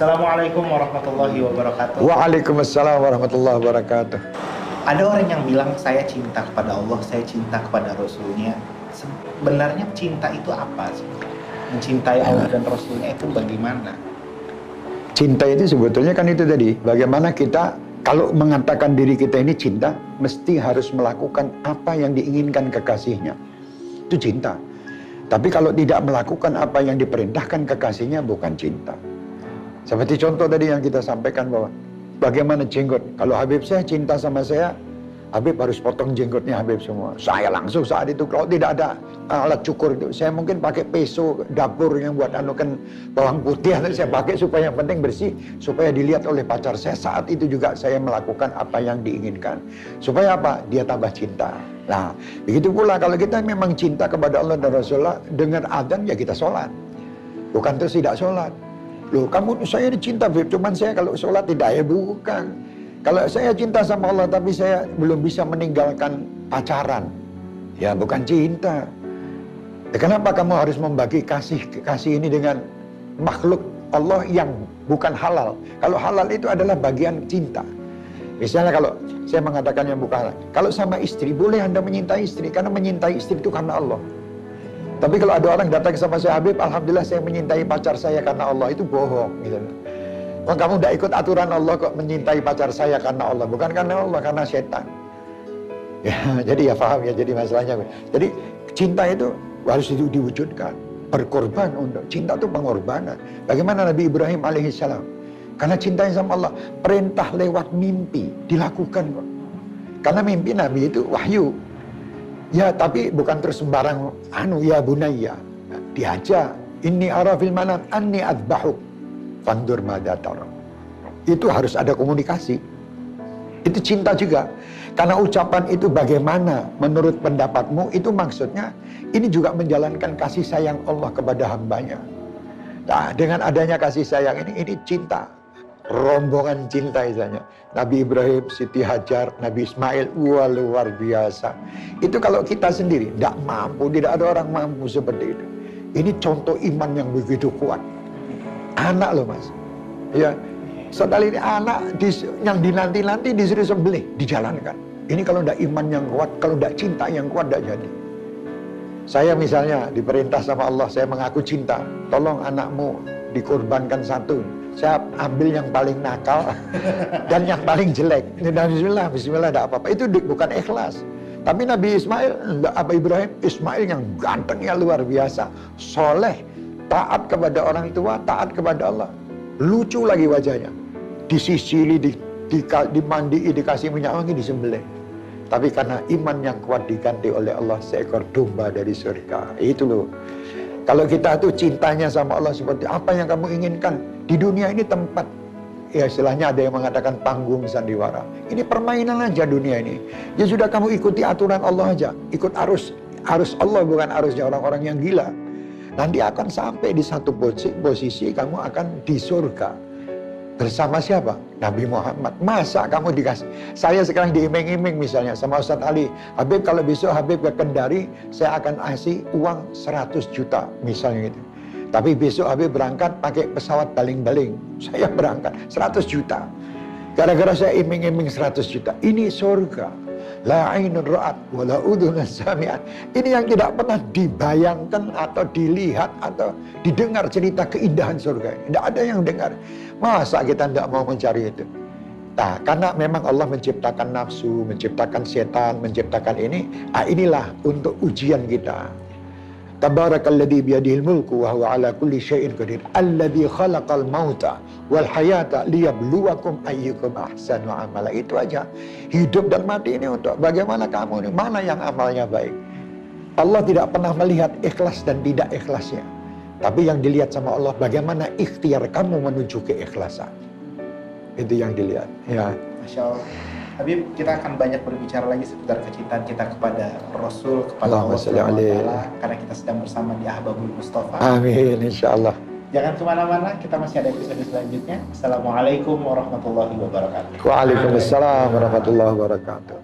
Assalamualaikum warahmatullahi wabarakatuh. Waalaikumsalam warahmatullahi wabarakatuh. Ada orang yang bilang saya cinta kepada Allah, saya cinta kepada Rasulnya. Sebenarnya cinta itu apa sih? Mencintai Allah dan Rasulnya itu bagaimana? Cinta itu sebetulnya kan itu tadi, bagaimana kita kalau mengatakan diri kita ini cinta, mesti harus melakukan apa yang diinginkan kekasihnya. Itu cinta. Tapi kalau tidak melakukan apa yang diperintahkan kekasihnya, bukan cinta. Seperti contoh tadi yang kita sampaikan bahwa bagaimana jenggot. Kalau Habib saya cinta sama saya, Habib harus potong jenggotnya Habib semua. Saya langsung saat itu kalau tidak ada alat cukur itu, saya mungkin pakai peso dapur yang buat anu kan bawang putih saya pakai supaya yang penting bersih, supaya dilihat oleh pacar saya. Saat itu juga saya melakukan apa yang diinginkan. Supaya apa? Dia tambah cinta. Nah, begitu pula kalau kita memang cinta kepada Allah dan Rasulullah, dengan adzan ya kita sholat. Bukan terus tidak sholat. Loh, kamu saya cinta, Beb, cuman saya kalau sholat tidak ya bukan. Kalau saya cinta sama Allah tapi saya belum bisa meninggalkan pacaran, ya bukan cinta. Ya, kenapa kamu harus membagi kasih kasih ini dengan makhluk Allah yang bukan halal? Kalau halal itu adalah bagian cinta. Misalnya kalau saya mengatakan yang bukan kalau sama istri boleh anda menyintai istri karena menyintai istri itu karena Allah. Tapi kalau ada orang datang sama saya Habib, alhamdulillah saya menyintai pacar saya karena Allah itu bohong gitu. Kamu tidak ikut aturan Allah kok menyintai pacar saya karena Allah, bukan karena Allah, karena setan. Ya, jadi ya paham ya, jadi masalahnya. Jadi cinta itu harus itu diwujudkan, berkorban untuk cinta itu pengorbanan. Bagaimana Nabi Ibrahim alaihissalam? Karena cintanya sama Allah, perintah lewat mimpi dilakukan. Karena mimpi Nabi itu wahyu. Ya, tapi bukan terus sembarang anu ya bunaya. Diajak, ini arafil manam anni adbahuk. Fandur madatar. Itu harus ada komunikasi. Itu cinta juga. Karena ucapan itu bagaimana menurut pendapatmu itu maksudnya ini juga menjalankan kasih sayang Allah kepada hambanya. Nah, dengan adanya kasih sayang ini, ini cinta rombongan cinta misalnya. Nabi Ibrahim, Siti Hajar, Nabi Ismail, wah luar biasa. Itu kalau kita sendiri tidak mampu, tidak ada orang mampu seperti itu. Ini contoh iman yang begitu kuat. Anak loh mas. Ya, saudara ini anak yang dinanti-nanti disuruh sembelih, dijalankan. Ini kalau tidak iman yang kuat, kalau tidak cinta yang kuat tidak jadi. Saya misalnya diperintah sama Allah, saya mengaku cinta. Tolong anakmu dikorbankan satu saya ambil yang paling nakal dan yang paling jelek. Dan bismillah, bismillah tidak apa-apa. Itu bukan ikhlas. Tapi Nabi Ismail, apa Ibrahim, Ismail yang gantengnya luar biasa, soleh, taat kepada orang tua, taat kepada Allah. Lucu lagi wajahnya. Disisili, di, di, dimandi, dikasih minyak wangi, disembelih. Tapi karena iman yang kuat diganti oleh Allah seekor domba dari surga. Itu loh. Kalau kita tuh cintanya sama Allah seperti apa yang kamu inginkan, di dunia ini tempat ya istilahnya ada yang mengatakan panggung sandiwara. Ini permainan aja dunia ini. Ya sudah kamu ikuti aturan Allah aja, ikut arus arus Allah bukan arusnya orang-orang yang gila. Nanti akan sampai di satu posisi, posisi kamu akan di surga. Bersama siapa? Nabi Muhammad. Masa kamu dikasih? Saya sekarang diiming-iming misalnya sama Ustadz Ali. Habib kalau besok Habib ke Kendari, saya akan kasih uang 100 juta misalnya gitu. Tapi besok Habib berangkat pakai pesawat baling-baling. Saya berangkat 100 juta. Gara-gara saya iming-iming 100 juta. Ini surga. La ainun ra'at wa la sami'at. Ini yang tidak pernah dibayangkan atau dilihat atau didengar cerita keindahan surga. Tidak ada yang dengar. Masa kita tidak mau mencari itu? Nah, karena memang Allah menciptakan nafsu, menciptakan setan, menciptakan ini. Ah, inilah untuk ujian kita. Tabarakalladzi biyadihil mulku wa huwa ala kulli syai'in qadir. Alladzi khalaqal mauta wal hayata liyabluwakum ayyukum ahsanu amala. Itu aja. Hidup dan mati ini untuk bagaimana kamu ini, mana yang amalnya baik. Allah tidak pernah melihat ikhlas dan tidak ikhlasnya. Tapi yang dilihat sama Allah bagaimana ikhtiar kamu menuju keikhlasan. Itu yang dilihat. Ya. Masya Allah. Habib, kita akan banyak berbicara lagi seputar kecintaan kita kepada Rasul, kepada Allah SWT, karena kita sedang bersama di Ahbabul Mustafa. Amin, insya Allah. Jangan ke mana-mana, kita masih ada episode selanjutnya. Assalamualaikum warahmatullahi wabarakatuh. Waalaikumsalam warahmatullahi wabarakatuh.